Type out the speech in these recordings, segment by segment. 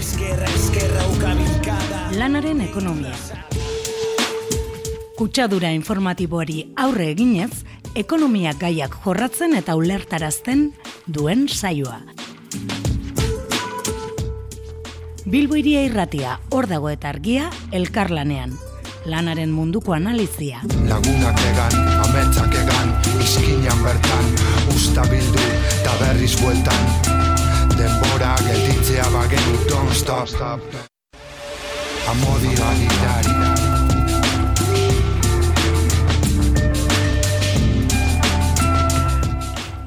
Eskerra, eskerra, ukabilkada Lanaren ekonomia. Kutsadura informatiboari aurre eginez, ekonomia gaiak jorratzen eta ulertarazten duen saioa. Bilbo iria irratia, hor dago eta argia, elkarlanean. Lanaren munduko analizia. Lagunak egan, ametsak egan, izkinan bertan, usta bildu, eta berriz bueltan. Denbora gelditzea bagenu, don't stop. Amodi ganitari.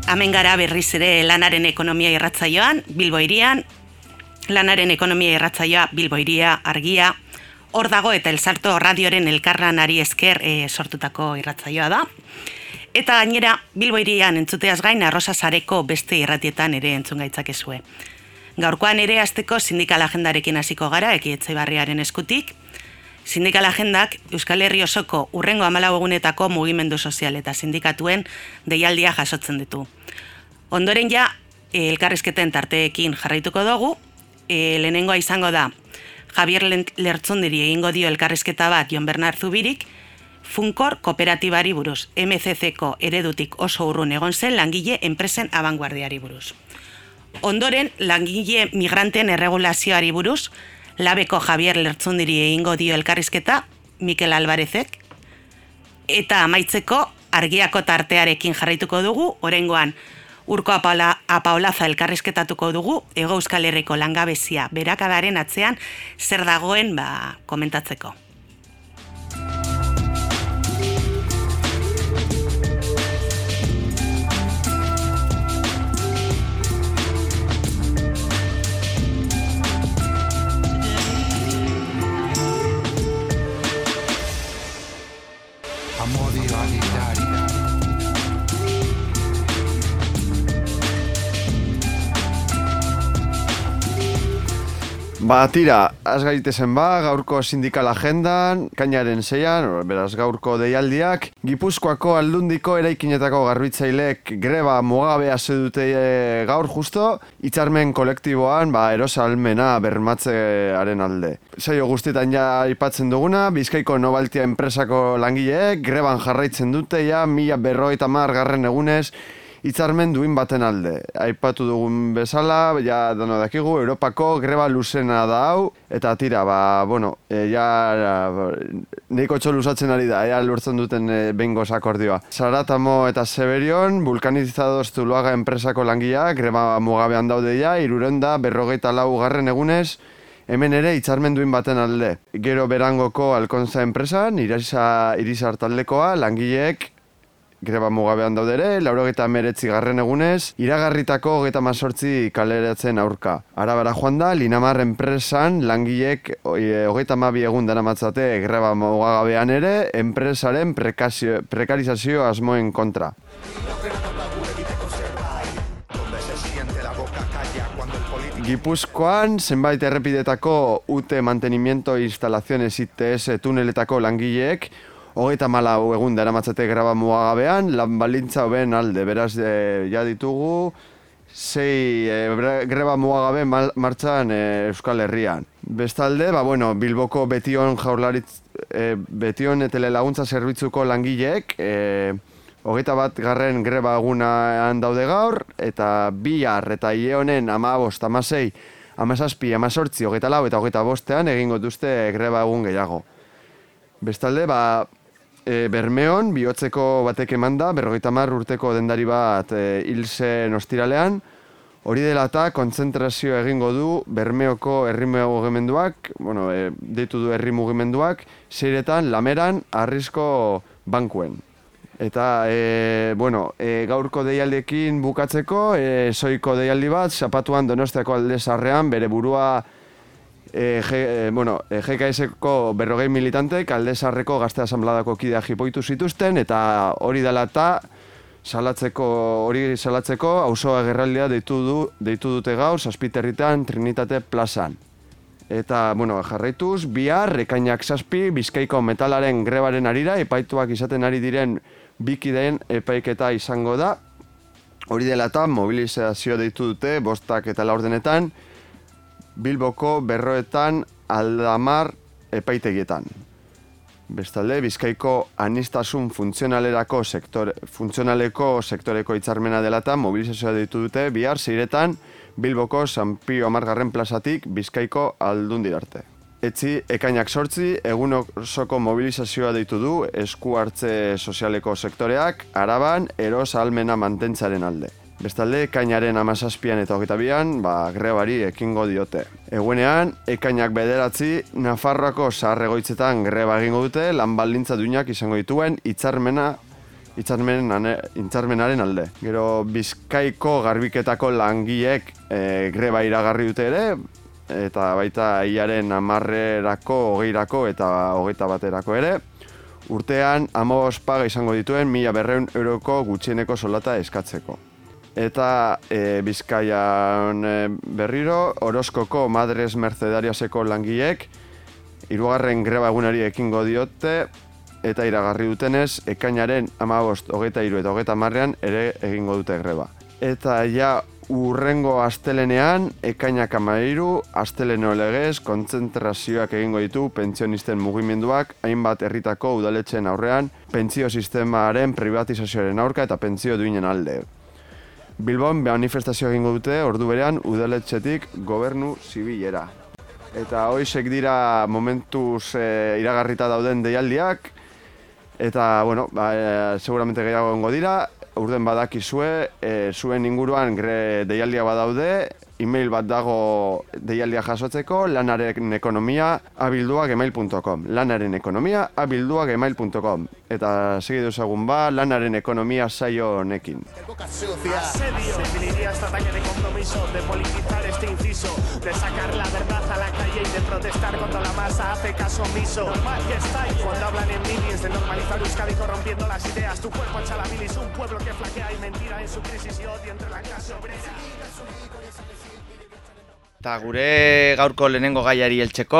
Hemen gara berriz ere lanaren ekonomia irratzaioan, Bilbo irian, lanaren ekonomia irratzaioa Bilbo iria, argia, hor dago eta elzarto radioren elkarlanari esker e, sortutako irratzaioa da. Eta gainera, Bilbo irian entzuteaz gain, arrosa sareko beste irratietan ere entzun gaitzakezue. Gaurkoan ere azteko sindikal agendarekin hasiko gara, ekietzai barriaren eskutik, Sindikal agendak Euskal Herri osoko urrengo amalau egunetako mugimendu sozial eta sindikatuen deialdia jasotzen ditu. Ondoren ja, eh, elkarrizketen tarteekin jarraituko dugu, e, lehenengoa izango da Javier Lertzundiri egingo dio elkarrizketa bat Jon Bernard Zubirik, Funkor kooperatibari buruz, MCC-ko eredutik oso urrun egon zen langile enpresen abanguardiari buruz. Ondoren, langile migranten erregulazioari buruz, labeko Javier Lertzundiri egingo dio elkarrizketa, Mikel Alvarezek, eta amaitzeko argiako tartearekin jarraituko dugu, orengoan urko apaola, apaolaza elkarrizketatuko dugu, ego euskal herriko langabezia berakadaren atzean zer dagoen ba, komentatzeko. Ba, tira, az gaitezen ba, gaurko sindikal agendan, kainaren zeian, beraz gaurko deialdiak, Gipuzkoako aldundiko eraikinetako garbitzaileek greba mugabea zedute e, gaur justo, hitzarmen kolektiboan, ba, erosalmena bermatzearen alde. Zaio guztietan ja aipatzen duguna, Bizkaiko Nobaltia enpresako langileek, greban jarraitzen dute ja, mila berroita mar garren egunez, hitzarmen duin baten alde. Aipatu dugun bezala, ja dano dakigu, Europako greba luzena da hau, eta tira, ba, bueno, e, ja, neiko txolusatzen ari da, ja lortzen duten e, bengoz akordioa. Zaratamo eta Seberion, vulkanizadoz Zuluaga enpresako langileak, greba mugabean daude ja, irurenda, berrogeita lau garren egunez, Hemen ere hitzarmen duin baten alde. Gero berangoko alkontza enpresan, irisa, irisar taldekoa, langileek greba mugabean daude ere, laurogeta meretzi garren egunez, iragarritako hogeta mazortzi kaleratzen aurka. Arabara joan da, Linamar enpresan langilek hogeta mabi egun dara matzate greba mugagabean ere, enpresaren prekazio, prekarizazio asmoen kontra. Gipuzkoan, zenbait errepidetako UT Mantenimiento Instalaciones ITS tuneletako langileek, hogeita malau egun dara matzate graba muagabean, lan balintza hoben alde, beraz, e, ja ditugu, sei e, greba mugagabe mal, martxan e, Euskal Herrian. Bestalde, ba, bueno, Bilboko betion jaurlaritz, e, betion etele laguntza zerbitzuko langileek, e, hogeita bat garren greba egunan daude gaur, eta bihar eta ie honen ama bost, ama zei, ama hogeita lau eta hogeita bostean egingo duzte greba egun gehiago. Bestalde, ba, e, Bermeon, bihotzeko batek eman da, berrogeita mar urteko dendari bat e, hilzen ostiralean, hori dela eta kontzentrazio egingo du Bermeoko herri mugimenduak, bueno, e, deitu du herri mugimenduak, zeiretan, lameran, arrisko bankuen. Eta, e, bueno, e, gaurko deialdekin bukatzeko, e, soiko deialdi bat, zapatuan donostiako alde sarrean, bere burua e, G, e, bueno, e, GKS-ko berrogei militantek aldezarreko gazte asambladako kidea jipoitu zituzten, eta hori dela eta salatzeko, hori salatzeko auzoa gerraldia deitu, du, deitu dute gaur, saspiterritan Trinitate plazan. Eta, bueno, jarraituz, bihar, rekainak zazpi, bizkaiko metalaren grebaren arira, epaituak izaten ari diren bikideen epaiketa izango da. Hori dela eta mobilizazio deitu dute, bostak eta laurdenetan, Bilboko berroetan aldamar epaitegietan. Bestalde, Bizkaiko anistasun funtzionalerako sektore, funtzionaleko sektoreko hitzarmena delata mobilizazioa ditu dute bihar zeiretan Bilboko San Pio Amargarren plazatik Bizkaiko aldun dirarte. Etzi, ekainak sortzi, egun osoko mobilizazioa deitu du esku hartze sozialeko sektoreak, araban, eros almena mantentzaren alde. Bestalde, ekainaren amazazpian eta hogeita bian, ba, grebari ekingo diote. Eguenean, ekainak bederatzi, Nafarroako zaharregoitzetan greba egingo dute, lan baldintza duinak izango dituen, hitzarmena hitzarmenaren alde. Gero, Bizkaiko garbiketako langiek e, greba iragarri dute ere, eta baita iaren amarrerako, hogeirako eta hogeita baterako ere. Urtean, amos paga izango dituen, mila berreun euroko gutxieneko solata eskatzeko eta e, Bizkaian e, berriro Orozkoko Madres Mercedariaseko langiek hirugarren greba egunari ekingo diote eta iragarri dutenez ekainaren 15 23 eta 30ean ere egingo dute greba. Eta ja urrengo astelenean ekainak 13 asteleno legez kontzentrazioak egingo ditu pentsionisten mugimenduak hainbat herritako udaletxeen aurrean pentsio sistemaren privatizazioaren aurka eta pentsio duinen alde. Bilbon manifestazio egingo dute ordu berean udaletxetik gobernu zibilera. Eta hoizek dira momentuz e, iragarrita dauden deialdiak, eta, bueno, ba, e, seguramente gehiago dira, urden badakizue, e, zuen inguruan gre deialdia badaude, email bat dago deialdia jasotzeko, lanaren ekonomia abildua gmail.com. Lanaren ekonomia abildua gmail.com. Eta segi duzagun ba, lanaren ekonomia saio honekin. Asedio, definiría esta talla de compromiso, de politizar este inciso, de sacar la verdad a la calle y de protestar contra la masa, hace caso omiso. Normal que está cuando hablan en minis de normalizar Euskadi corrompiendo las ideas, tu cuerpo en Chalabilis, un pueblo que flaquea y mentira en su crisis y odio entre la clase obrera. Eta gure gaurko lehenengo gaiari heltzeko,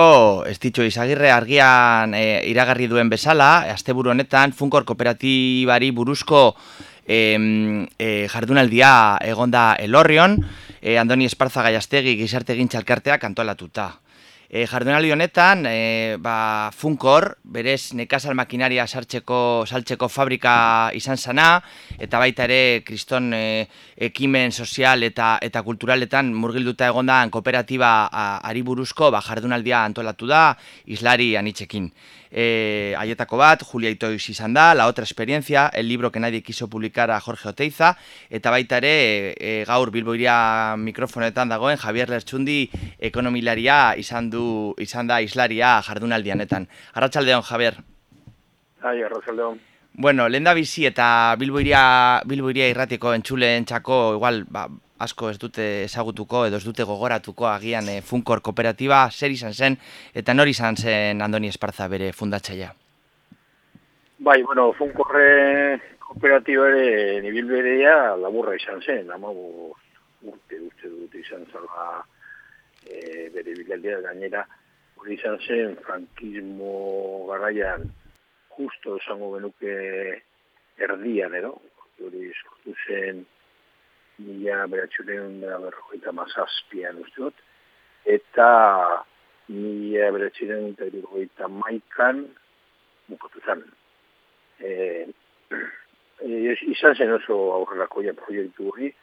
ez ditxo izagirre argian e, iragarri duen bezala, asteburu honetan, Funkor Kooperatibari buruzko e, e, jardunaldia egonda elorrion, e, Andoni Esparza Gaiastegi gizarte gintxalkarteak antolatuta. E, jardunaldi honetan, e, ba, Funkor, berez nekazal makinaria sartzeko, saltzeko fabrika izan zana, eta baita ere kriston e, ekimen sozial eta eta kulturaletan murgilduta egondan kooperatiba ari buruzko ba, jardunaldia antolatu da, islari anitzekin eh, aietako bat, Julia Itoiz izan da, La Otra Experiencia, el libro que nadie quiso publicar a Jorge Oteiza, eta baita ere e, gaur bilboiria mikrofonetan dagoen Javier Lertxundi ekonomilaria izan du izan da islaria jardunaldianetan. Arratsaldeon Javier. Ai, arratsaldeon. Bueno, lenda bizi eta bilboiria, bilboiria irratiko entxuleen txako, igual, ba, asko ez dute ezagutuko edo ez dute gogoratuko agian e, Funkor kooperatiba zer izan zen eta nori izan zen Andoni Esparza bere fundatzailea. Bai, bueno, Funkorre kooperatiba ere nibil berea laburra izan zen, amago urte urte dut izan zala e, bere bilaldea gainera hori izan zen frankismo garaian justo esango benuke erdian, edo? Hori sortu zen mila beratxuren berrogeita mazazpian dut, eta mila beratxuren berrogeita maikan bukatu zen. E, e, izan zen oso aurrerakoia proiektu hori,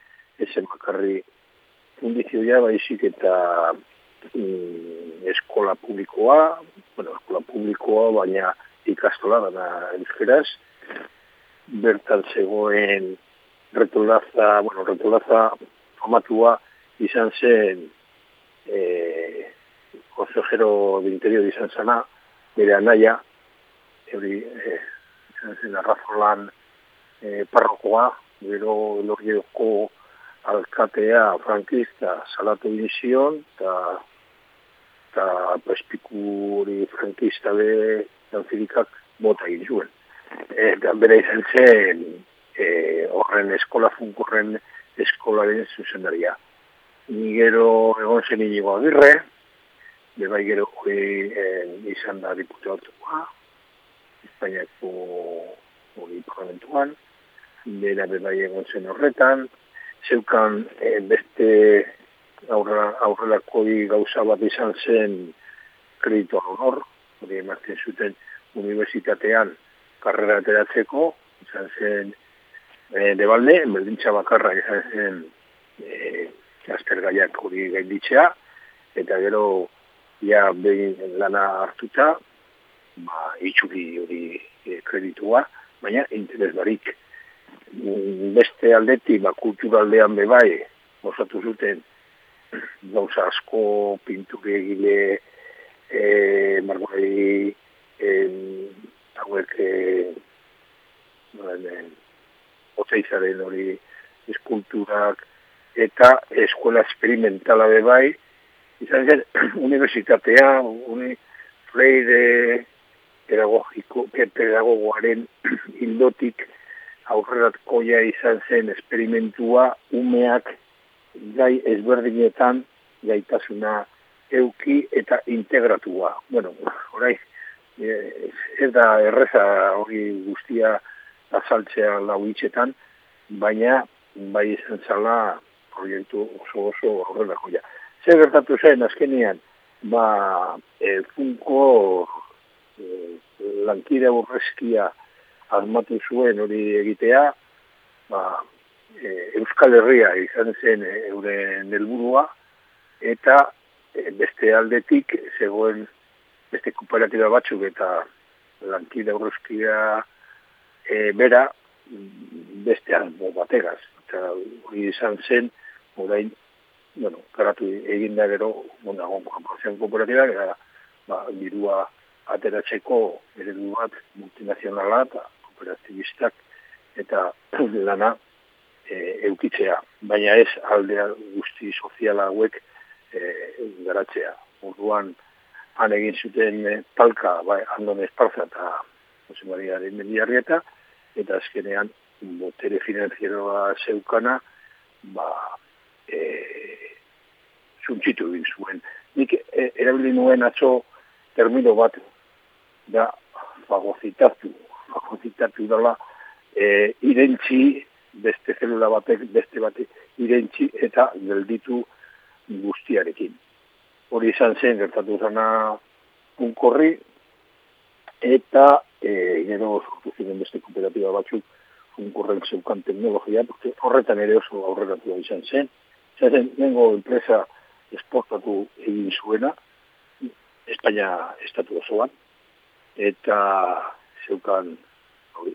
ezen bakarri fundizioa baizik eta mm, eskola publikoa, bueno, eskola publikoa, baina ikastola da euskeraz, bertan zegoen retolaza, bueno, retolaza formatua izan zen eh, consejero de interior izan zana, bere anaia, euri, eh, izan zen arrazolan eh, parrokoa, gero lorrioko alkatea frankista salatu inizion, eta eta pespiku hori frankista be zantzirikak bota egin zuen. Eta bere izan zen e, horren eskola funkorren eskolaren zuzendaria. Ni gero egon zen inigo agirre, bebai gero e, izan da diputatuak, Espainiako hori parlamentuan, bera bebai egon zen horretan, zeukan e, beste aurrela, aurrelakoi gauza bat izan zen kreditu honor, hori ematen zuten universitatean karrera ateratzeko, izan zen e, debalde, berdintza bakarra izan zen e, aztergaiak hori gainditzea, eta gero ja behin lana hartuta, ba, itxuri hori e, kreditua, baina interes barik. Beste aldetik, ba, kulturaldean bebai, osatu zuten gauza asko, pinture egile, e, margorei, e, hauek, e, otzeizaren hori eskulturak, eta eskola experimentala bebai, izan zen, universitatea, uni, freire, pedagogiko, pedagogoaren hildotik aurreratkoia izan zen esperimentua umeak gai ezberdinetan gaitasuna euki eta integratua. Bueno, orai, e, ez da erreza hori guztia azaltzea lau hitzetan, baina bai izan zala proiektu oso oso aurrera joia. Zer gertatu zen, azkenean, ba, e, funko e, lankide burrezkia armatu zuen hori egitea, ba, e, Euskal Herria izan zen euren helburua eta e, beste aldetik zegoen beste kooperatiba batzuk eta lankide burrezkia e, bera beste albo bategaz. Eta hori izan zen, orain, bueno, karatu egin da gero, mondagon kooperatiba, gara, ba, birua ateratzeko eredu bat multinazionala eta kooperatibistak eta lana e, eukitzea, baina ez aldea guzti soziala hauek e, garatzea. Orduan, han egin zuten e, talka, bai, andon esparza eta Jose Maria de Mendiarrieta, eta azkenean botere finanzieroa zeukana, ba, e, zuntzitu egin zuen. Nik e, erabili nuen atzo termino bat da fagozitatu, fagozitatu dela e, irentzi beste zelula batek, beste batek irentzi eta gelditu guztiarekin. Hori izan zen, gertatu zana unkorri, eta e, gero sortu ziren beste kooperatiba batzuk unkorren zeukan teknologia, porque horretan ere oso aurreratu izan zen. Zaten, nengo enpresa esportatu egin zuena, Espainia estatu osoan, eta zeukan hori,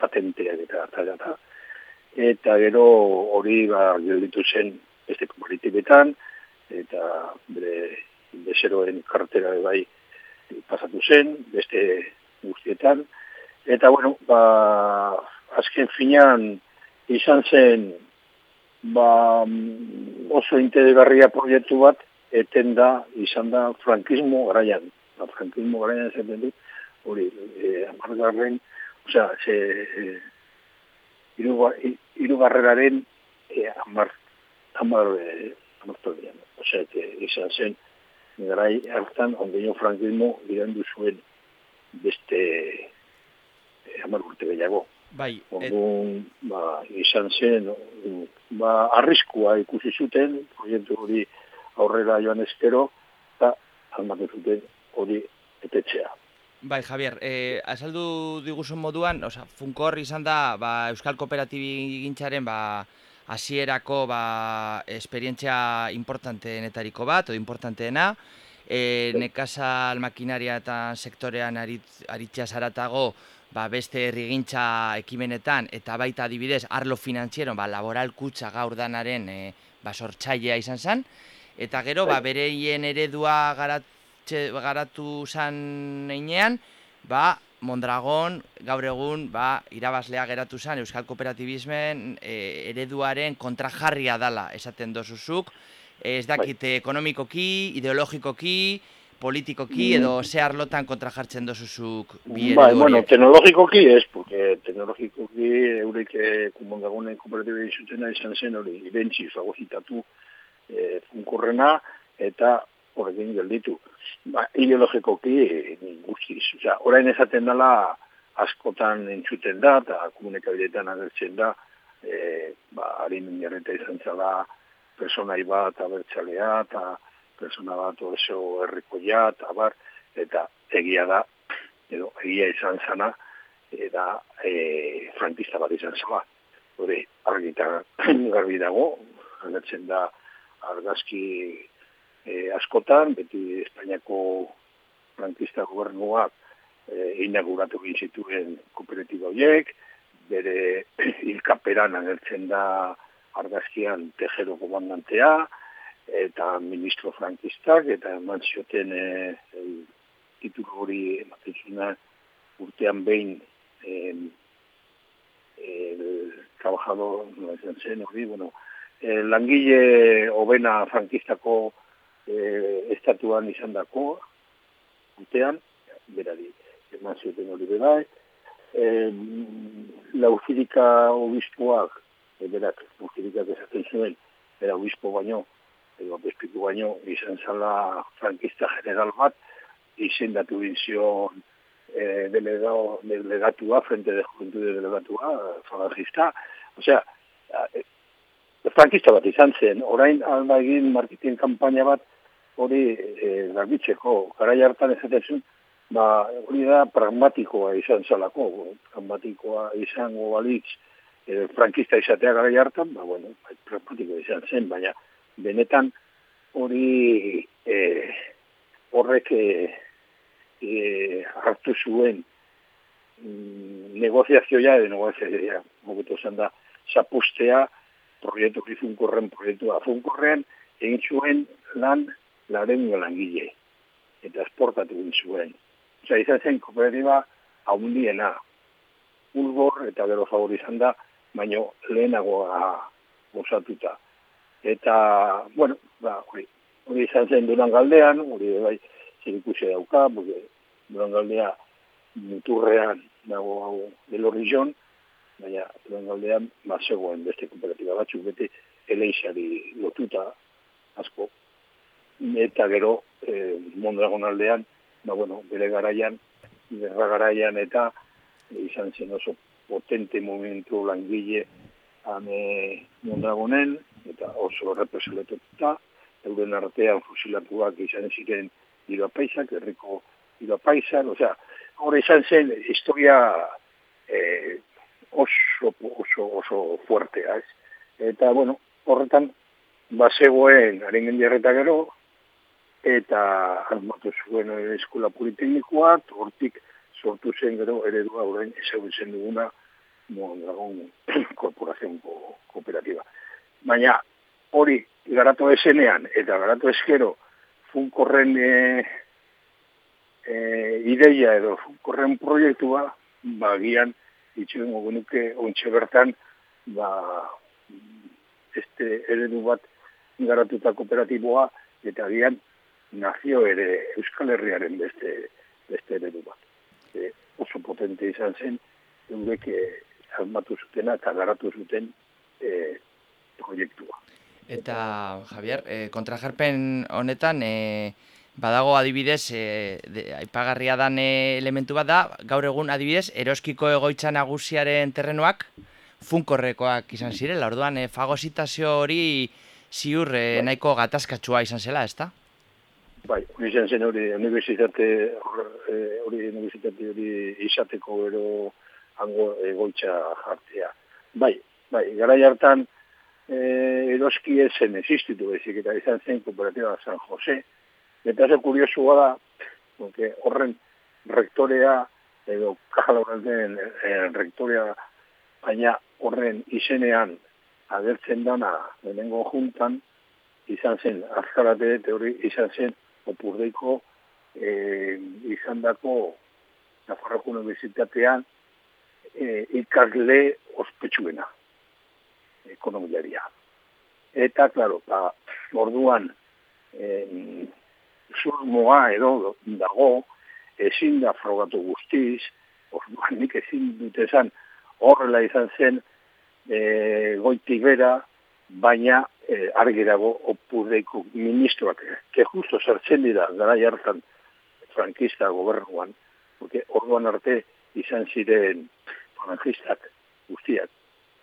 patenteak eta eta eta gero hori ba, gelditu zen beste komunitibetan, eta bere bezeroen kartera bai pasatu zen, beste guztietan, eta bueno, ba, azken finean izan zen ba, oso interesgarria proiektu bat, eten da, izan da, frankismo garaian. Ba, frankismo garaian esaten dut, hori, e, amargarren, osea, ze, e, irugarreraren e, amar, amar, e, amartolian. Osea, izan zen, garai hartan, ondeño frankismo, girandu zuen beste e, amar urte gehiago. Bai. Orduan, ba, izan zen, ba, arriskua ikusi zuten, proiektu hori aurrera joan eskero, eta almatu zuten hori etetxea. Bai, Javier, eh, azaldu diguzun moduan, oza, Funkor izan da ba, Euskal Kooperatibi gintzaren ba, asierako ba, esperientzia importanteenetariko bat, o importanteena, e, nekazal makinaria eta sektorean arit, aritzea zaratago ba, beste errigintza ekimenetan, eta baita adibidez, arlo finantziero, ba, laboral kutsa gaur danaren e, ba, sortzailea izan zen, eta gero, ba, bai. bereien eredua garat, garatu zan einean, ba, Mondragon gaur egun ba, irabazlea geratu zan Euskal Kooperatibismen e, ereduaren kontrajarria dala esaten dozuzuk. Ez dakit bai. ekonomikoki, ideologikoki, politikoki mm. edo ze arlotan kontrajartzen dozuzuk bi eredu bai, bueno, teknologikoki ez, porque teknologikoki eurek kumondagonen kooperatibe izutena izan zen hori irentzi fagozitatu e, funkorrena eta horrekin gelditu ba, ideologikoki guztiz. Osa, orain esaten dela askotan entzuten da, eta komunikabideetan agertzen da, e, ba, harin jarreta izan zela personai bat abertzalea, eta persona bat oso herrikoia, eta bar, eta egia da, edo egia izan zana, eta e, frankista bat izan zaba. Hore, argita garbi dago, agertzen da argazki e, askotan, beti Espainiako frankista gobernuak e, inauguratu zituen kooperatiba horiek, bere hilkaperan agertzen da argazkian tejero komandantea, eta ministro frankistak, eta eman zioten e, titulu hori ematen urtean behin el, el trabajador, no es zen hori, bueno, el langile obena frankistako eh, estatuan izan dako, urtean, berari, eman zioten hori berai, eh, lauzirika obispoak, e, berak, lauzirikak esaten zuen, era obispo baino, edo bespiku baino, izan zala frankista general bat, izendatu bizion eh, delegado, delegatua, frente de juventud de delegatua, falangista, o sea, eh, frankista bat izan zen, orain alda egin marketing kampaina bat, hori eh, garbitzeko, gara hartan ezatzen ba, hori da pragmatikoa izan zalako, pragmatikoa izango balitz, eh, frankista izatea gara hartan, ba, bueno, bai, pragmatikoa izan zen, baina benetan hori eh, horrek eh, e, hartu zuen mm, negoziazioa edo negoziazioa, mogutu zen da, zapustea proiektu gizunkorren proiektua. Funkorrean egin zuen lan laren langile eta esportatu egin zuen. Osa, izan zen kooperatiba haundiena, ulbor eta gero favorizan da, baino lehenagoa gozatuta. Eta, bueno, ba, hori, hori izan zen duran galdean, hori bai, zer ikusi dauka, porque durangaldea muturrean dago hau delorri jon, baina durangaldean bazegoen beste kooperatiba batzuk bete eleixari lotuta asko. Eta gero, eh, mondragon aldean, ba, bueno, bere garaian, berra garaian eta izan zen oso potente momentu langile ame mondragonen, eta oso represeletuta, euren artean fusilatuak izan ziren irapaisak, herriko irapaisak, osea, hori izan zen historia eh, oso, oso, oso fuertea, ez? Eta, bueno, horretan, bazegoen haren jarreta gero, eta armatu zuen eskola politeknikoa, hortik sortu zen gero eredua orain ezagutzen duguna Mondragon Korporazioen Kooperatiba. Baina hori garatu esenean eta garatu eskero funkorren e, e, ideia edo funkorren proiektua, ba, gian, itxuen gogunuke, ontxe bertan, ba, este eredu bat garatuta kooperatiboa, eta gian, nazio ere Euskal Herriaren beste, beste eredu bat. E, oso potente izan zen, eurek e, almatu zutena eta garatu zuten e, proiektua. Eta, Javier, e, kontrajarpen honetan, e, badago adibidez, e, de, aipagarria dan elementu bat da, gaur egun adibidez, eroskiko egoitza nagusiaren terrenoak, funkorrekoak izan zirela, orduan, e, fagositazio hori ziur e, nahiko gatazkatsua izan zela, ezta? Bai, hori izan zen hori, universitate hori, universitate hori izateko ero hango egoitza jartzea. Bai, bai, gara hartan, eh, eroski esen existitu bezik, eta izan zen kooperatiba San Jose. Eta ze kuriosu da, horren rektorea, edo kajala horren eh, rektorea, baina horren izenean agertzen dana lehenengo juntan, izan zen azkarate teori, izan zen opurdeiko eh, izan dako Nafarroko Universitatean eh, ikasle ospetsuena ekonomiaria. Eta, klaro, ba, orduan, eh, zurmoa edo dago, ezin da frogatu guztiz, orduan nik ezin dute zan, horrela izan zen, e, goitik bera, baina e, argi dago opurdeiko ministroak, ke justo zertzen dira, gara jartan frankista gobernuan, porque orduan arte izan ziren frankistak guztiak,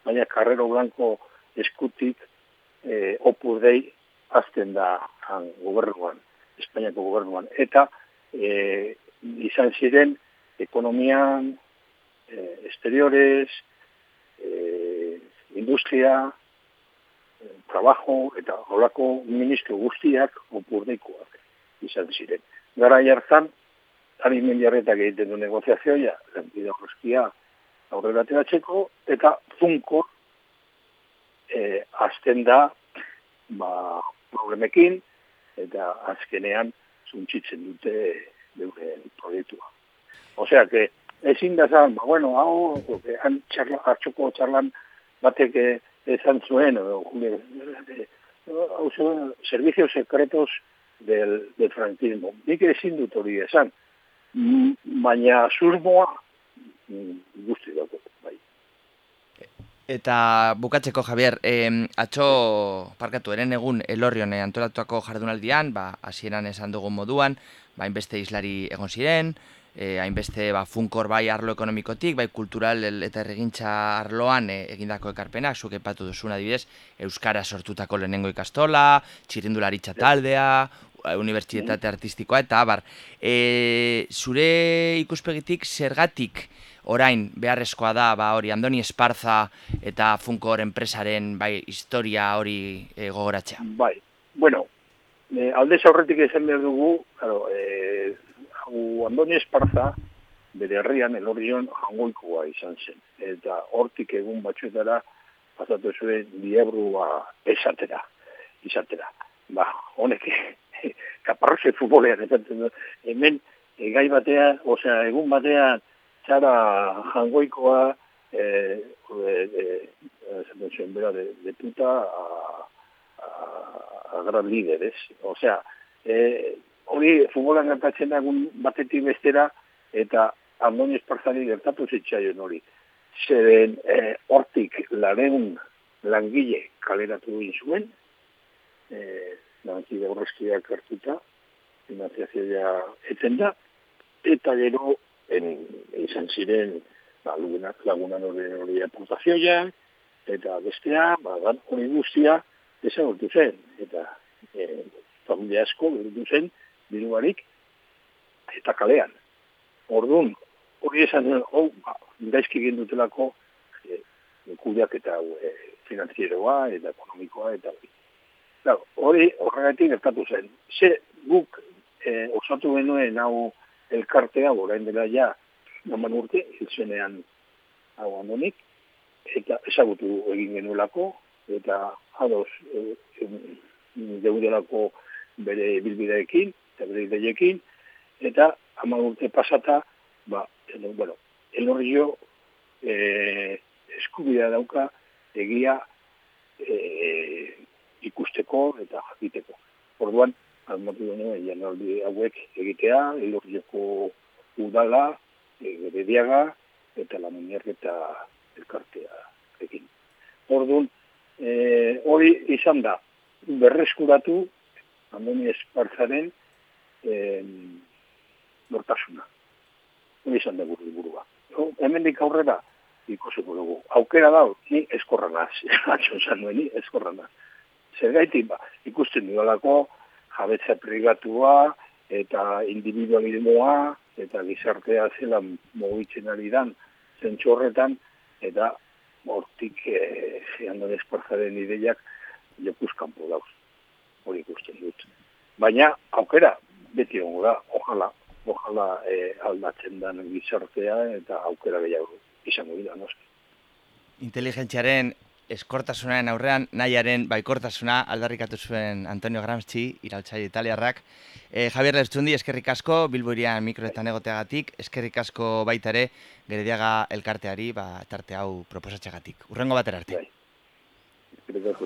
baina Carrero Blanco eskutik e, opurdei azten da han gobernuan, Espainiako gobernuan. Eta e, izan ziren ekonomian, e, exteriores, e, industria, trabajo eta holako ministro guztiak opurdeikoak izan ziren. Gara jartan, ari mendiarretak egiten du negoziazioa, lanbide horrezkia aurrera teratzeko, eta funko e, azten da ba, problemekin, eta azkenean zuntzitzen dute deure proiektua. Osea, que ezin da zan, ba, bueno, hau, han txarla, hartxoko txarlan batek esan zuen, hau zuen, servicios secretos del, del franquismo. Nik ezin dut hori esan, mm, baina surmoa mm, guzti dago, bai. Eta bukatzeko, Javier, eh, atxo parkatu eren egun elorrione antolatuako jardunaldian, ba, hasieran esan dugun moduan, ba, inbeste islari egon ziren, eh, hainbeste ba, funkor bai arlo ekonomikotik, bai kultural eta erregintza arloan eh, egindako ekarpenak, zuk epatu duzuna adibidez, Euskara sortutako lehenengo ikastola, txirindularitza taldea, eh, unibertsitate artistikoa, eta bar, e, zure ikuspegitik zergatik orain beharrezkoa da ba hori Andoni Esparza eta Funkor enpresaren bai historia hori e, gogoratzea. Bai. Bueno, e, alde aurretik esan behar dugu, claro, eh Andoni Esparza bere herrian elorrion jangoikoa izan zen. Eta hortik egun batzuetara pasatu zuen diebrua esatera, izatera. Ba, honek, kaparroze futbolean, hemen, egai batean, osea, egun batean, txara jangoikoa, eh, eh, eh, bera, de, de puta a, a, a gran líder, ez? Osea, eh, hori futbolan gertatzen dagun batetik bestera, eta Andoni Esparzari gertatu zitzaion hori. Zeren eh, hortik lareun langile kaleratu egin zuen, eh, lankide horrezkiak hartuta, finanziazioa eten da, eta gero en, izan ziren ba, lagunan hori hori aportazioa, eta bestea, ba, hori guztia, desagotu zen, eta eh, familia asko, gertu zen, diruarik, eta kalean. Orduan, hori esan hau, ba, gaizki dutelako e, kudeak eta e, finanzieroa, eta ekonomikoa, eta hori. Hori horregatik gertatu zen. Ze guk e, osatu genuen hau elkartea, orain dela ja, naman urte, hilzenean hau handonik, eta ezagutu egin genuelako, eta ados e, e, deudelako bere bilbideekin, eta bere ideiekin, eta ama urte pasata, ba, edo, bueno, elorrio e, eskubidea dauka egia e, ikusteko eta jakiteko. Orduan, almatu duen, janaldi hauek egitea, elorrioko udala, e, eta la eta elkartea egin. Orduan, e, hori izan da, berreskuratu, Andoni Espartzaren, eh, nortasuna. Hori izan da gure burua. No? Hemen dik aurrera, ikusiko dugu. Aukera da, ni eskorra naz. Atxon zan nuen, ni eskorra naz. Zer gaitik, ba, ikusten dudalako, jabetza privatua, eta individualismoa, eta gizartea zela mogitzen ari dan, zentsu eta hortik eh, zehandon esporzaren ideiak jokuzkampo dauz. Hori ikusten dut. Baina, aukera, beti hongo da, ojala, ojala e, aldatzen den gizartea eta aukera gehiago izango dira, noski. Inteligentziaren eskortasunaren aurrean, nahiaren baikortasuna aldarrikatu zuen Antonio Gramsci, iraltzai italiarrak. E, Javier Lertzundi, eskerrik asko, Bilboirian mikroetan egoteagatik, eskerrik asko baitare, gerediaga elkarteari, ba, tarte hau proposatxagatik. Urrengo batera arte. Bai eskerrik asko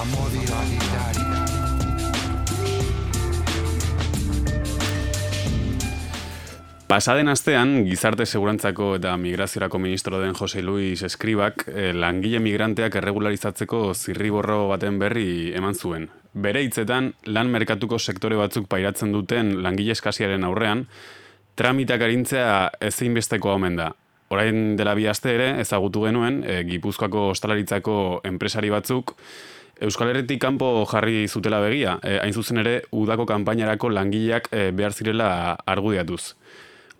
Amodi Pasaden astean, gizarte segurantzako eta migraziorako ministro den Jose Luis Eskribak eh, langile migranteak erregularizatzeko zirriborro baten berri eman zuen. Bere hitzetan, lan merkatuko sektore batzuk pairatzen duten langile eskasiaren aurrean, tramitak arintzea ezeinbesteko omen da. Orain dela bi aste ere, ezagutu genuen, e, Gipuzkoako ostalaritzako enpresari batzuk, Euskal Herretik kanpo jarri zutela begia, e, hain zuzen ere, udako kanpainarako langileak e, behar zirela argudiatuz.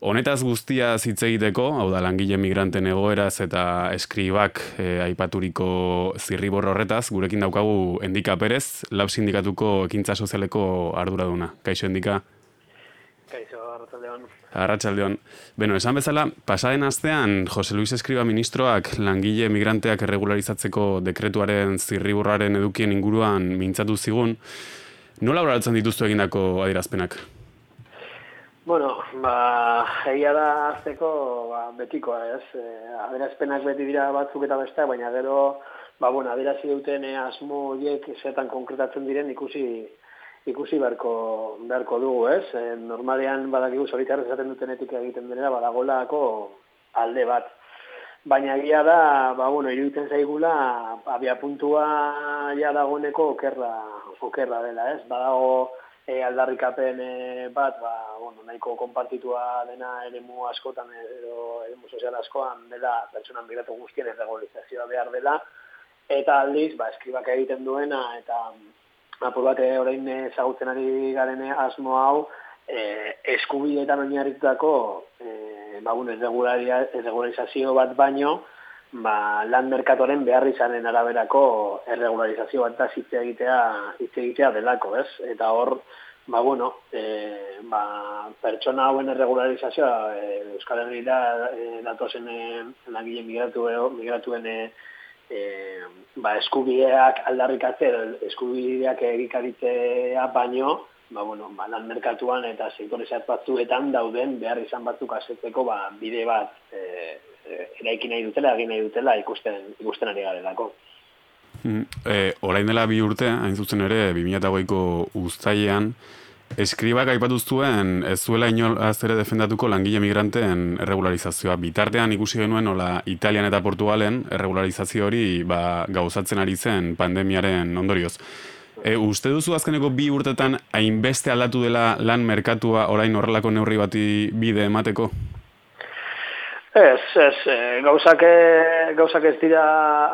Honetaz guztia hitz egiteko, hau da langile migranten egoeraz eta eskribak e, aipaturiko zirribor horretaz, gurekin daukagu Endika Perez, lab sindikatuko ekintza sozialeko arduraduna. Kaixo Endika? Kaixo, Arratxaldeon. Arratxaldeon. Beno, esan bezala, pasaden astean, Jose Luis Eskriba ministroak langile migranteak erregularizatzeko dekretuaren zirriburraren edukien inguruan mintzatu zigun. Nola horretzen dituztu egindako adirazpenak? Bueno, ba, egia da azteko ba, betikoa, ez? E, adirazpenak beti dira batzuk eta besteak, baina gero, ba, bueno, adirazi duten e, asmo horiek zetan konkretatzen diren ikusi ikusi beharko, beharko dugu, ez? E, normalean badakigu zoritarrez esaten dutenetik egiten denera badagolako alde bat. Baina egia da, ba, bueno, iruditzen zaigula, abia puntua ja dagoeneko okerra, okerra dela, ez? Badago e, aldarrikapen e, bat, ba, bueno, nahiko konpartitua dena eremu askotan, edo eremu sozial askoan dela, pertsonan migratu guztien ez behar dela, eta aldiz, ba, eskribak egiten duena, eta apur bat eh, orain ezagutzen ari garen asmo hau e, eskubideetan oinarritutako e, ba, erregularizazio bat baino ba, lan merkatoren behar izanen araberako erregularizazio bat zitze egitea, zitze egitea delako, ez? Eta hor, ba, bueno, e, ba, pertsona hauen erregularizazioa e, Euskal Herriera e, datozen e, langile migratu, migratuen e, e, ba, eskubideak aldarrikatzen, eskubideak egikaritzea baino, ba, bueno, ba, lan merkatuan eta sektore batzuetan dauden behar izan batzuk asetzeko ba, bide bat e, e, eraiki nahi dutela, egin nahi dutela ikusten, ikusten ari garelako. Mm, e, orain dela bi urte, hain zuzen ere, 2008ko uztailean, Eskribak aipatu zuen ez zuela inolaz ere defendatuko langile migranteen erregularizazioa. Bitartean ikusi genuen nola Italian eta Portugalen erregularizazio hori ba, gauzatzen ari zen pandemiaren ondorioz. E, uste duzu azkeneko bi urtetan hainbeste aldatu dela lan merkatua orain horrelako neurri bati bide emateko? Ez, ez, e, gauzak, e, gauzak ez dira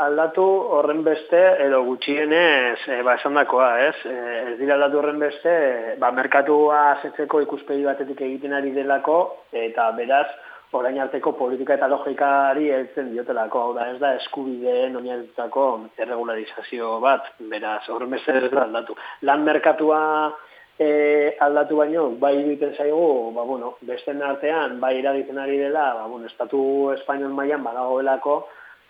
aldatu horren beste, edo gutxienez, e, ba, esan dakoa, ez? E, ez dira aldatu horren beste, ba, merkatua asetzeko ikuspegi batetik egiten ari delako, eta beraz, orain arteko politika eta logikari heltzen diotelako, hau da, ez da, eskubideen oinarritutako erregularizazio bat, beraz, horren beste ez da aldatu. Lan merkatua e, aldatu baino, bai egiten zaigu, ba, bueno, besten artean, bai iragiten ari dela, ba, bueno, estatu espainol mailan badagoelako,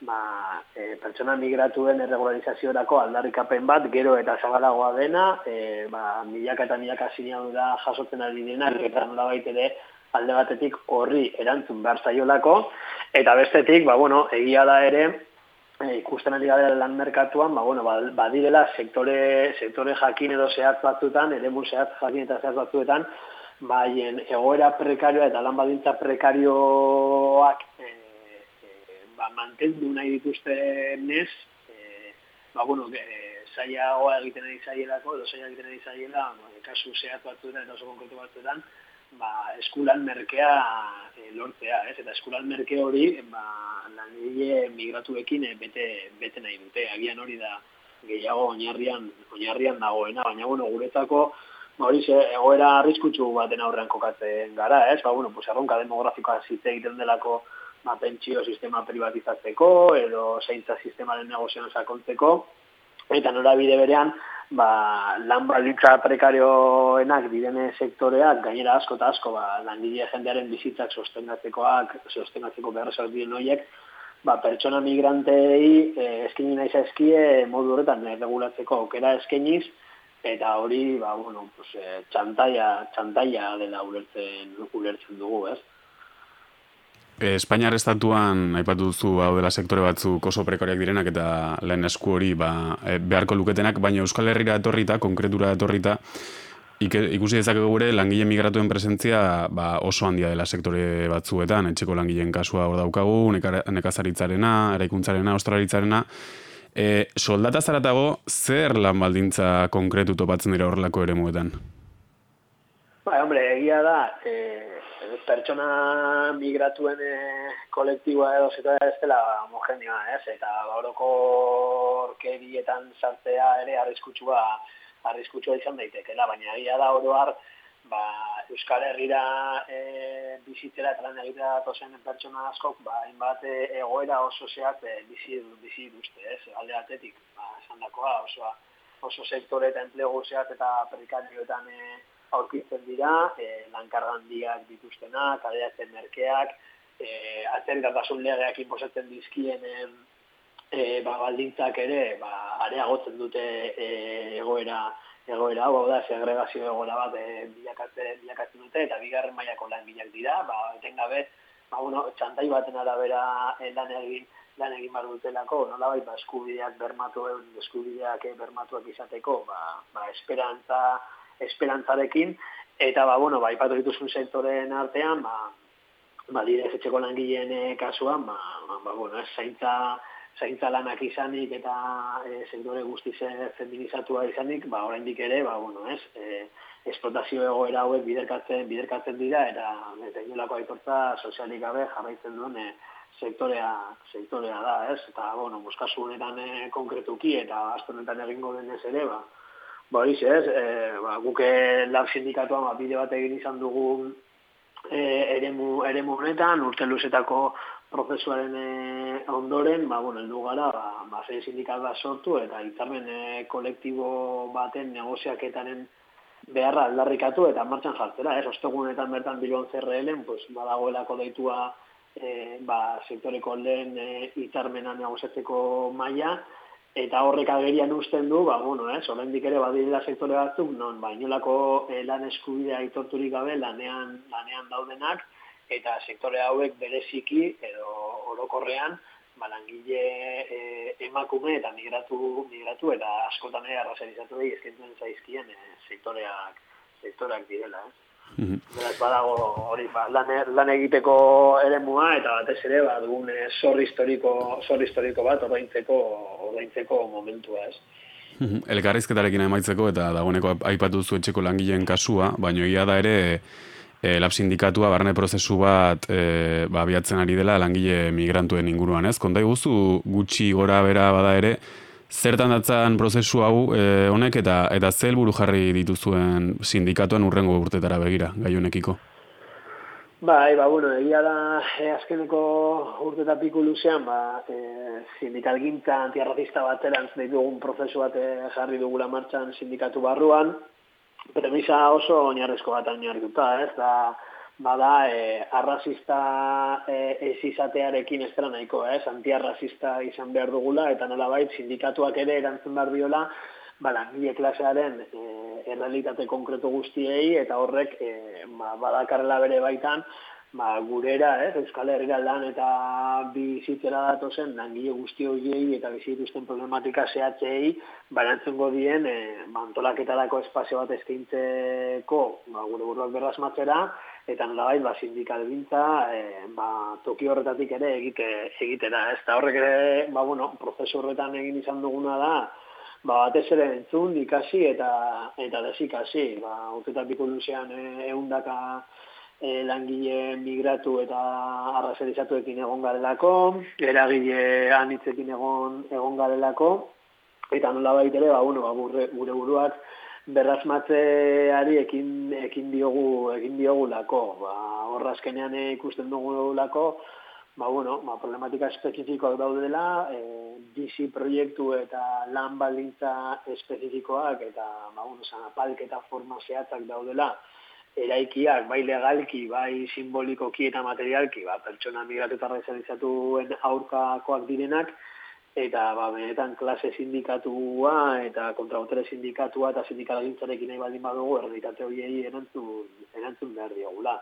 ba, e, pertsona migratuen erregularizaziorako aldarrikapen bat, gero eta zabalagoa dena, e, ba, milaka eta milaka sinadura jasotzen ari dena, eta nola baitere alde batetik horri erantzun behar zaiolako, eta bestetik, ba, bueno, egia da ere, e, ikusten ari gara lan merkatuan, ba, bueno, ba, badirela sektore, sektore jakin edo zehatz batzuetan, ere zehatz jakin eta zehatz batzuetan, baien egoera prekarioa eta lan badintza prekarioak e, e, ba, mantendu nahi dituzte nez, e, ba, bueno, e, zaila oa egiten ari zaielako, edo zaila egiten ari zaiela, ba, kasu zehatz batzuetan eta oso konkretu batzuetan, ba, eskulan merkea e, lortzea, ez? Eta eskulan merke hori, ba, langile migratuekin e, bete, bete nahi dute. Agian hori da gehiago oinarrian, oinarrian dagoena, baina bueno, guretzako ba, hori ze, egoera arriskutsu baten aurrean kokatzen gara, ez? Ba, bueno, pues, erronka demografikoa zitze egiten delako ba, pentsio sistema privatizatzeko edo zeintza sistemaren negozioan sakontzeko, eta norabide berean, ba, lan balditza prekarioenak direne sektoreak, gainera asko eta asko, ba, langile jendearen bizitzak sostengatzekoak, sostengatzeko beharrezak diren horiek, ba, pertsona migrantei e, eskini nahi zaizkie modu horretan regulatzeko aukera eskeniz, eta hori, ba, bueno, pues, e, txantaia, txantaia dela ulertzen, ulertzen dugu, ez? Espainiar estatuan aipatu duzu hau dela sektore batzuk oso prekariak direnak eta lehen esku hori ba, e, beharko luketenak, baina Euskal Herriera etorrita, konkretura etorrita, ikusi dezakegu gure langile migratuen presentzia ba, oso handia dela sektore batzuetan, etxeko langileen kasua hor daukagu, nekazaritzarena, eraikuntzarena, australitzarena. E, soldata zaratago, zer lan baldintza konkretu topatzen dira horrelako eremuetan? Bai, hombre, egia da, e, pertsona migratuen e, kolektiboa edo zetoa ez dela homogenioa, ez? Eta orokorkerietan sartzea ere arriskutsua arriskutsua izan daitekeela, baina egia da oro har ba, Euskal Herrira e, bizitzera eta lan egitea datozen pertsona askok, ba, hainbat e, egoera oso zehat e, bizi, bizi duzte, ez? Alde atetik, ba, esan dakoa, oso, oso sektore eta enplegu zehat eta perikarioetan e, aurkitzen dira, e, lankarga handiak dituztenak, kadeatzen merkeak, e, atzergatasun legeak inposatzen dizkien e, ba, baldintzak ere ba, areagotzen dute e, egoera egoera hau, da, segregazio egoera bat e, bilakatzen, bilakatzen dute, eta bigarren mailako langileak dira, ba, etengabe, ba, bueno, txantai baten arabera e, lan egin, lan egin bar dutelako, nolabait, ba, eskubideak bermatu, eskubideak eh, bermatuak izateko, ba, ba, esperantza, esperantzarekin, eta, ba, bueno, ba, ipatu dituzun sektoren artean, ba, ba, dire, etxeko langileen eh, kasuan, ba, ba, ba, bueno, ez, zaintza, zaintza lanak izanik eta e, sektore guztiz feminizatua izanik, ba, oraindik ere, ba, bueno, ez, e, esplotazio egoera hauek biderkatzen, biderkatzen dira, eta, eta inolako aitortza sozialik gabe jarraitzen duen e, sektorea, sektorea da, ez, eta, bueno, muskazu honetan e, konkretuki, eta asto honetan egingo denez ere, ba, ba, horiz, ez, e, ba, guke lab sindikatuan, ba, bide bat egin izan dugu e, eremu, eremu honetan, urte luzetako prozesuaren e, ondoren, ba, bueno, heldu gara, ba, ba zein sindikat bat sortu, eta hitzamen e, kolektibo baten negoziaketaren beharra aldarrikatu eta martxan jartzera, ez, ostegunetan bertan bilon CRL-en, pues, badagoelako deitua e, ba, sektoreko lehen e, hitzarmena negoziatzeko maila, eta horrek agerian usten du, ba, bueno, ez, oraindik ere badirela sektore batzuk, non, ba, inolako e, lan eskubidea aitorturik gabe lanean, lanean daudenak, eta sektore hauek bereziki edo orokorrean ba, langile e, emakume eta migratu migratu eta askotan ere arrazarizatu behi eskentzen zaizkien e, sektoreak sektoreak direla, eh? Beraz, badago hori ba, lan, lan egiteko eremua eta batez ere ba, dugun e, zor historiko, zor historiko bat ordaintzeko, ordaintzeko momentua, ez? Elkarrizketarekin emaitzeko eta dagoeneko aipatu zu etxeko langileen kasua, baino egia da ere e, lab sindikatua barne prozesu bat e, ba, abiatzen ari dela langile migrantuen inguruan, ez? Konta iguzu gutxi gora bera bada ere, zertan datzan prozesu hau e, honek eta eta ze helburu jarri dituzuen sindikatuan urrengo urtetara begira, gai honekiko? Bai, ba, bueno, egia da, e, azkeneko urte eta piku luzean, ba, e, sindikal gintza antiarrazista baterantz ditugun prozesu bat e, jarri dugula martxan sindikatu barruan, premisa oso oinarrezko bat oinarrituta, ez, da, bada, e, arrazista e, ez izatearekin ez dela nahiko, ez, antiarrazista izan behar dugula, eta nolabait sindikatuak ere erantzun behar diola, ba, langile klasearen e, errealitate konkretu guztiei, eta horrek e, ba, badakarrela bere baitan, ba, gurera, eh, Euskal Herria lan eta bizitzera datozen langile guzti horiei eta bizituzten problematika zehatzei barantzungo dien e, antolaketarako espazio bat eskaintzeko ba, gure buruak berrasmatzera eta nolabait ba, sindikal bintza e, ba, toki horretatik ere egite, egitera. Ez da horrek ere, ba, bueno, prozesu horretan egin izan duguna da, ba, batez ere entzun, ikasi eta eta desikasi. Ba, urtetan luzean e, eundaka e, langile migratu eta arrazerizatuekin egon garelako, eragile anitzekin egon, egon garelako, eta nola baitere, ba, bueno, ba, gure, gure buruak berrazmatzeari ekin, ekin diogu ekin diogu lako. Ba, horra azkenean ikusten dugu lako, ba, bueno, ba, problematika espezifikoak daudela, e, bizi proiektu eta lan baldintza espezifikoak eta ba, bueno, zanapalk eta forma zehatzak daudela, eraikiak, bai legalki, bai simbolikoki eta materialki, ba, pertsona migratu eta aurkakoak direnak, eta ba, benetan klase sindikatua eta kontrabotere sindikatua eta sindikala nahi baldin badugu, erditate horiei erantzun, erantzun behar diogula.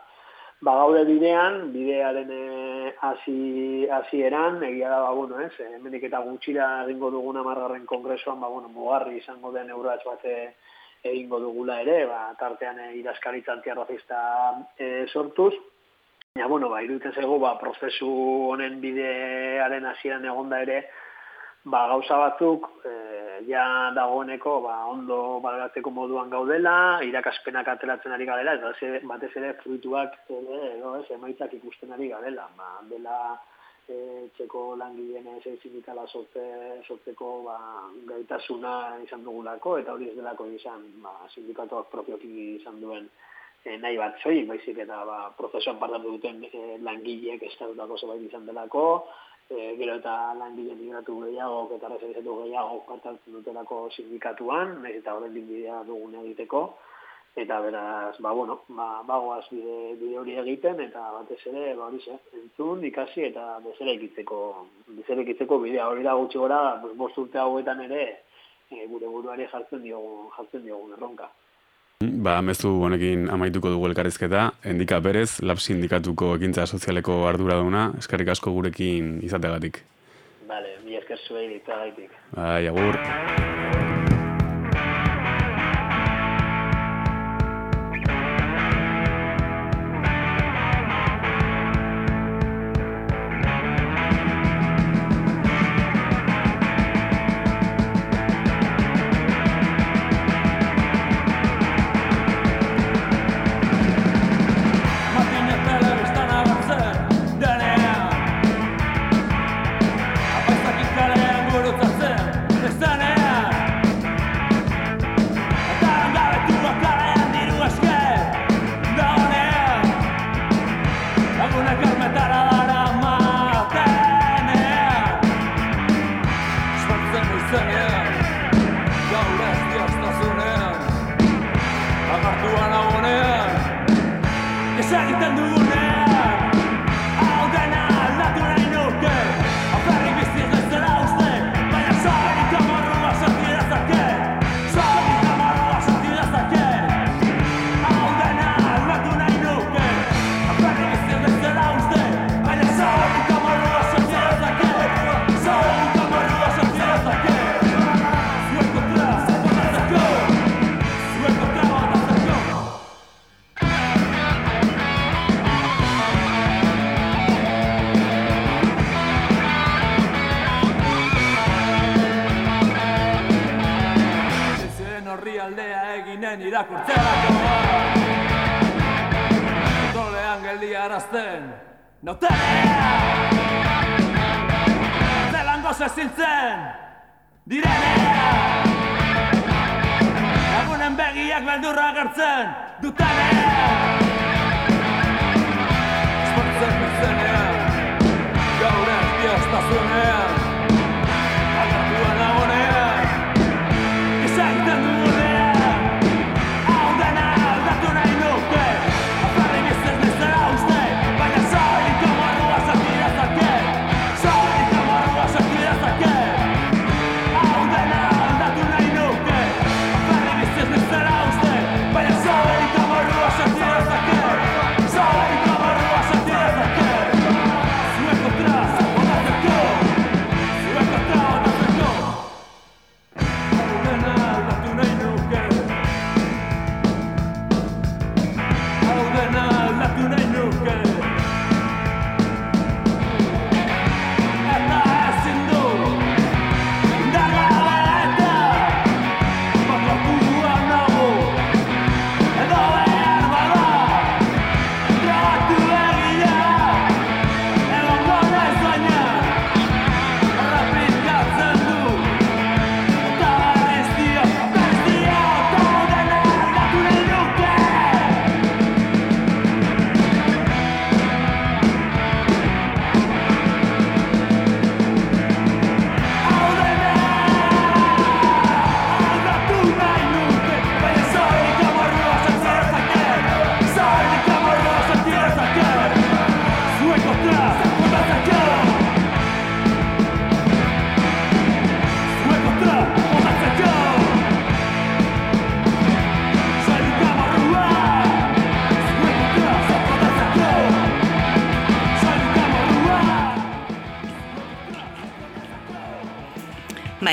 Ba, gaude bidean, bidearen eh, hasi hasi eran, egia da, ba, bueno, ez, hemenik eta gutxira egingo duguna margarren kongresuan, ba, bueno, mugarri izango den euratx bate egingo dugula ere, ba, tartean e, idazkaritza antiarrazista e, sortuz. Ja, bueno, ba, iruditen zego, ba, prozesu honen bidearen hasieran egonda ere, ba, gauza batzuk, e, ja dagoeneko, ba, ondo baloratzeko moduan gaudela, irakaspenak ateratzen ari garela, eta batez ere fruituak, ere, edo, ez, emaitzak ikusten ari garela. Ba, dela, e, txeko langileen ez sindikala sortze, sortzeko ba, gaitasuna izan dugulako, eta hori ez delako izan ba, sindikatuak propioki izan duen e, nahi bat zoik, baizik eta ba, prozesuan partatu duten e, langileek estatutako zerbait izan delako, e, gero eta langile migratu gehiago, eta reservizatu gehiago partatzen dutelako sindikatuan, nahiz eta horren bidea dugun egiteko, eta beraz, ba, bueno, ba, bagoaz bide, bide hori egiten, eta batez ere, ba, hori ze, entzun, ikasi, eta bezera ikitzeko, bezera ikitzeko bidea hori da gutxi gora, bost urte hauetan ere, e, gure buruari jartzen diogu, jartzen diogu erronka. Ba, mezu honekin amaituko dugu elkarrizketa, endika berez, lab sindikatuko ekintza sozialeko ardura dauna, eskarrik asko gurekin izategatik. Bale, mi esker zuei ditu. Bai, agur. horri aldea eginen irakurtzerako Dolean geldi arazten, note! Zelan goze zintzen, direnea! Lagunen begiak beldurra gertzen, dutenea! Zortzen bizenean, gaur ez diostazunean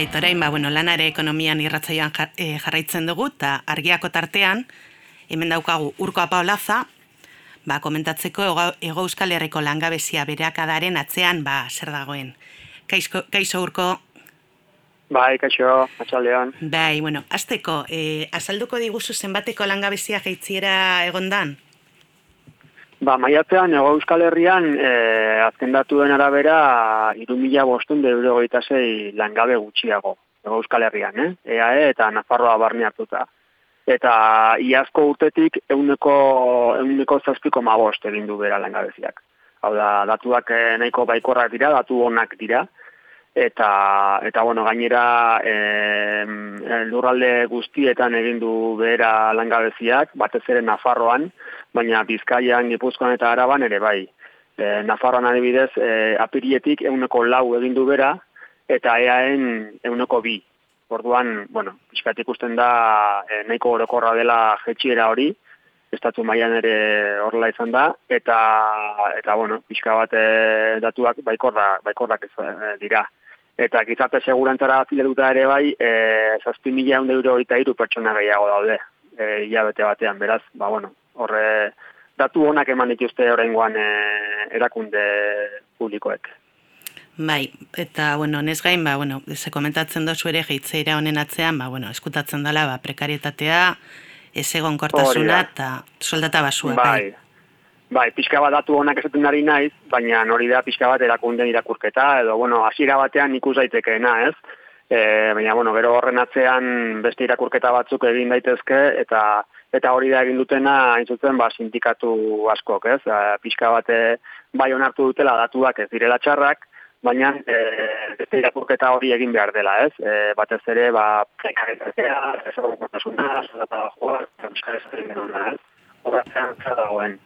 Bai, torain, ba, bueno, lanare ekonomian irratzaioan eh, jarraitzen dugu, eta argiako tartean, hemen daukagu urko apaolaza, ba, komentatzeko ego euskal herriko langabezia bereakadaren atzean, ba, zer dagoen. Kaixo, kaixo urko? Bai, kaixo, atxaldean. Bai, bueno, azteko, e, azalduko diguzu zenbateko langabezia jaitziera egondan? Ba, maiatzean, ego euskal herrian, e, azken datuen arabera, irumila bostun de euro langabe gutxiago, ego euskal herrian, eh? EAE eta Nafarroa barne hartuta eta iazko urtetik euneko, euneko zazpiko mabost egin du bera langabeziak. Hau da, datuak eh, nahiko baikorrak dira, datu onak dira, eta, eta bueno, gainera e, lurralde guztietan egin du bera langabeziak, batez ere Nafarroan, baina Bizkaian, Gipuzkoan eta Araban ere bai. E, Nafarroan adibidez, e, apirietik euneko lau egin du bera, eta eaen euneko bi. Orduan, bueno, pixkat ikusten da e, nahiko orokorra dela jetxiera hori, estatu mailan ere horrela izan da, eta, eta bueno, pixka bat e, datuak baikorra, baikorrak ez e, dira. Eta gizarte segurantzara afiletuta ere bai, e, zazpi mila euro eta iru pertsona gehiago daude, e, hilabete batean, beraz, ba, bueno, horre datu honak eman dituzte horrengoan e, erakunde publikoek. Bai, eta, bueno, nez gain, ba, bueno, ze komentatzen dozu ere geitzeira honen atzean, ba, bueno, eskutatzen dela, ba, prekarietatea, ez egon kortasuna, eta soldata basua, bai. Bai, bai pixka bat datu honak esaten ari naiz, baina hori da pixka bat erakunden irakurketa, edo, bueno, hasiera batean ikus daitekeena, ez? E, baina, bueno, gero horren atzean beste irakurketa batzuk egin daitezke, eta eta hori da egin dutena, hain zuzen, ba, sindikatu askok, ez? E, pixka bat bai onartu dutela datuak ez direla txarrak, baina e, beste irakurketa hori egin behar dela, ez? E, batez ere, ba, prekaritatea, ez egotasuna, zara joa, euskal ez? Horatzean dagoen.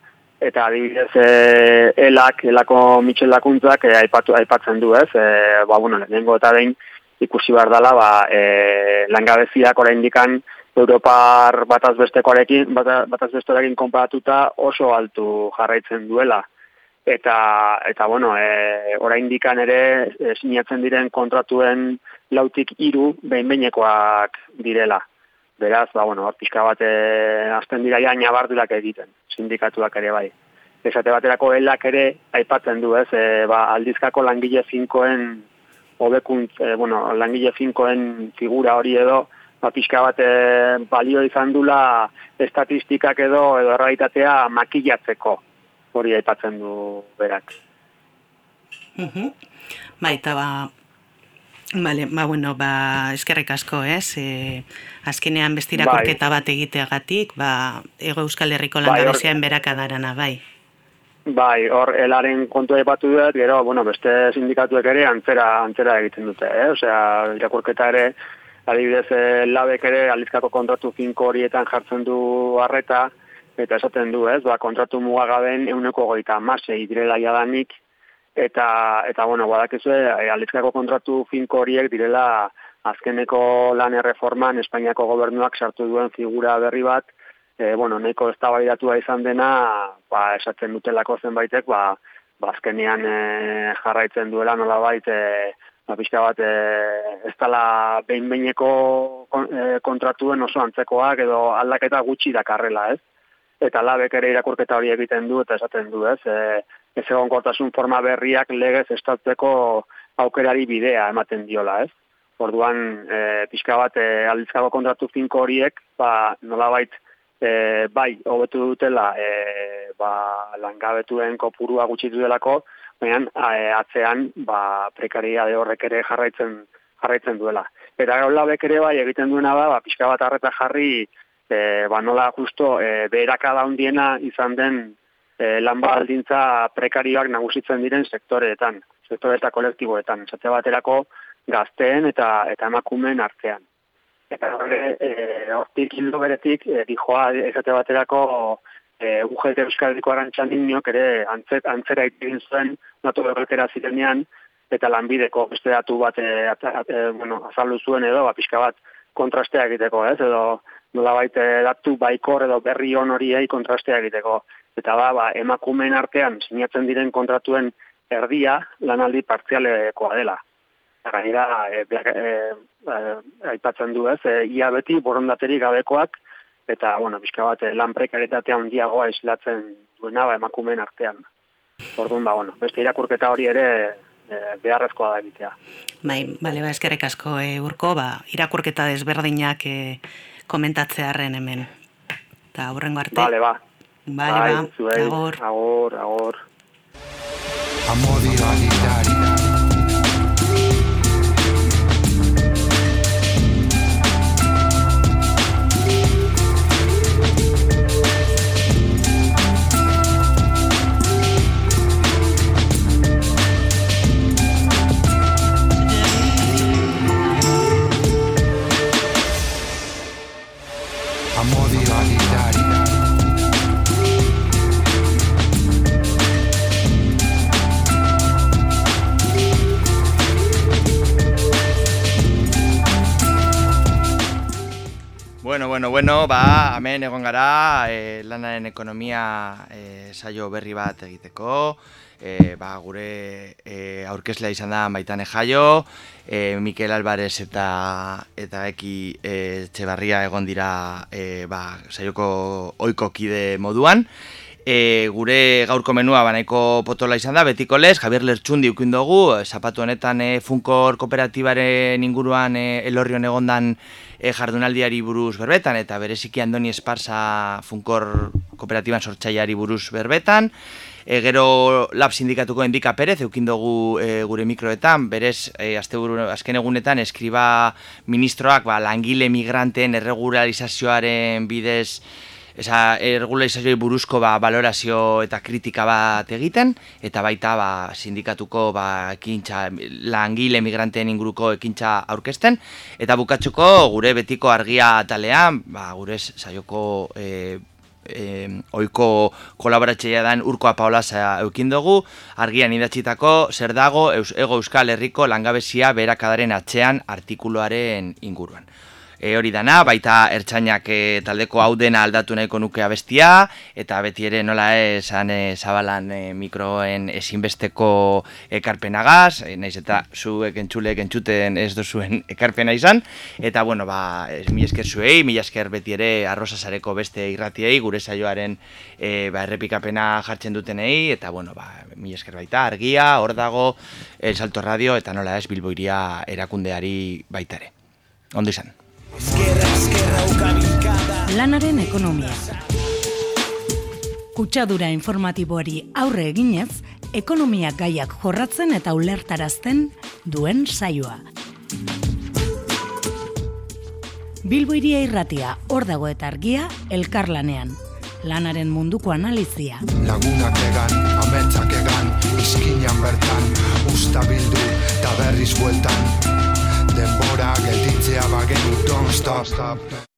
Eta adibidez, e, elak, elako mitxelakuntzak e, aipatu, aipatzen du, ez? E, ba, bueno, lehenengo eta behin ikusi behar dela, ba, e, langabeziak oraindikan Europar batazbestekoarekin, batazbestekoarekin konparatuta oso altu jarraitzen duela eta eta bueno, e, oraindikan ere e, sinatzen diren kontratuen lautik hiru behin-behinekoak direla. Beraz, ba bueno, pizka bat e, azten dira ja nabardurak egiten, sindikatuak ere bai. Esate baterako helak ere aipatzen du, ez? E, ba, aldizkako langile finkoen hobekunt, e, bueno, langile finkoen figura hori edo ba pizka bat e, balio izan dula estatistikak edo edo errealitatea makillatzeko hori aipatzen du berak. Mhm. Baita ba Vale, ba, bueno, ba, eskerrik asko, ez? E, azkenean bestirakorketa bai. bat egiteagatik, ba, ego euskal herriko bai, langabezian beraka darana, bai. Bai, hor, elaren kontu aipatu dut, gero, bueno, beste sindikatuek ere antzera, antzera egiten dute, eh? Osea, irakurketa ere, adibidez, eh, labek ere, alizkako kontratu finko horietan jartzen du harreta, eta esaten du, ez, ba, kontratu mugagaben euneko goita masei direla jadanik, eta, eta bueno, badakizu, e, aldizkako kontratu finko horiek direla azkeneko lan erreforman Espainiako gobernuak sartu duen figura berri bat, e, bueno, neko ez izan dena, ba, esaten dutelako zenbaitek, ba, ba azkenean e, jarraitzen duela nola bait, e, ba, pixka bat, e, ez dala behin-behineko e, kontratuen oso antzekoak edo aldaketa gutxi dakarrela, ez? eta labek ere irakurketa hori egiten du eta esaten du, ez? E, ez egon kortasun forma berriak legez estatzeko aukerari bidea ematen diola, ez? Orduan, e, pixka bat, e, aldizkago kontratu finko horiek, ba, nolabait, e, bai, hobetu dutela, e, ba, langabetuen kopurua gutxitu delako, baina e, atzean, ba, prekaria de horrek ere jarraitzen jarraitzen duela. Eta labek ere bai egiten duena da, ba, pixka bat arreta jarri, e, ba nola justo e, beherakada hundiena izan den e, lan baldintza prekarioak nagusitzen diren sektoreetan, sektore eta kolektiboetan, esate baterako gazteen eta eta emakumeen artean. Eta horre, e, hortik hildo beretik, e, dijoa esate baterako e, UGT Euskal Herriko Arantxan ere antzet, antzera ikin zuen natu berretera zirenean, eta lanbideko beste datu bat e, e, bueno, azaldu zuen edo, ba, pixka bat kontrastea egiteko, ez, edo nola baite datu baikor edo berri hon horiei kontrastea egiteko. Eta ba, ba, emakumeen artean sinatzen diren kontratuen erdia lanaldi partzialekoa dela. gainera, e, e, e, aipatzen du ez, e, ia beti borondaterik gabekoak, eta, bueno, bizka bat, e, lan prekaritatea handiagoa islatzen duena ba, emakumeen artean. Orduan, ba, bueno, beste irakurketa hori ere e, beharrezkoa da egitea. Bai, bale, ba, eskerrik asko e, urko, ba, irakurketa desberdinak e, komentatzearen hemen. Eta horrengo arte. Bale, ba. Bale, Bai, ba, zuei, agor. Agor, agor. Amodio Bueno, bueno, bueno, ba, hemen egon gara, e, lanaren ekonomia e, saio berri bat egiteko, e, ba, gure e, aurkezlea izan da baitane jaio, e, Mikel Alvarez eta eta eki e, txebarria egon dira e, ba, saioko oiko kide moduan, E, gure gaurko menua banaiko potola izan da, betiko lez, Javier Lertxundi ukin dugu, zapatu honetan e, Funkor kooperatibaren inguruan e, elorrion egondan e, jardunaldiari buruz berbetan, eta bereziki Andoni Esparza Funkor kooperatiban sortzaiari buruz berbetan, e, gero lab sindikatuko Endika Perez eukin dugu e, gure mikroetan, berez e, asteburu, azken egunetan eskriba ministroak ba, langile migranteen erregularizazioaren bidez esa erregularizazioei buruzko ba, valorazio eta kritika bat egiten, eta baita ba, sindikatuko ba, ekintza, langile migranteen inguruko ekintza aurkezten, eta bukatzuko gure betiko argia talean, ba, gure saioko e, e, oiko kolaboratzeia dan urkoa paolaza eukin dugu, argian idatzitako zer dago Eus, Ego Euskal Herriko langabezia berakadaren atzean artikuluaren inguruan. E, hori dana, baita ertzainak e, taldeko hau dena aldatu nahiko nuke abestia, eta beti ere nola esan e, zabalan e, mikroen ezinbesteko ekarpenagaz, e, naiz eta zuek entzulek entzuten ez duzuen ekarpena izan, eta bueno, ba, ez, mi esker zuei, mi esker beti ere arrozasareko beste irratiei, gure saioaren e, ba, errepikapena jartzen dutenei, eta bueno, ba, mi esker baita, argia, hor dago, El Salto Radio, eta nola ez bilboiria erakundeari baita ere. Ondo izan. Lanaren ekonomia. Kutsadura informatiboari aurre eginez, ekonomia gaiak jorratzen eta ulertarazten duen saioa. Bilbo iria irratia, hor dago eta argia, elkarlanean. Lanaren munduko analizia. Lagunak egan, ametsak egan Izkinan bertan, usta bildu Ta berriz bueltan Denbora gelditzea bagenu Don't stop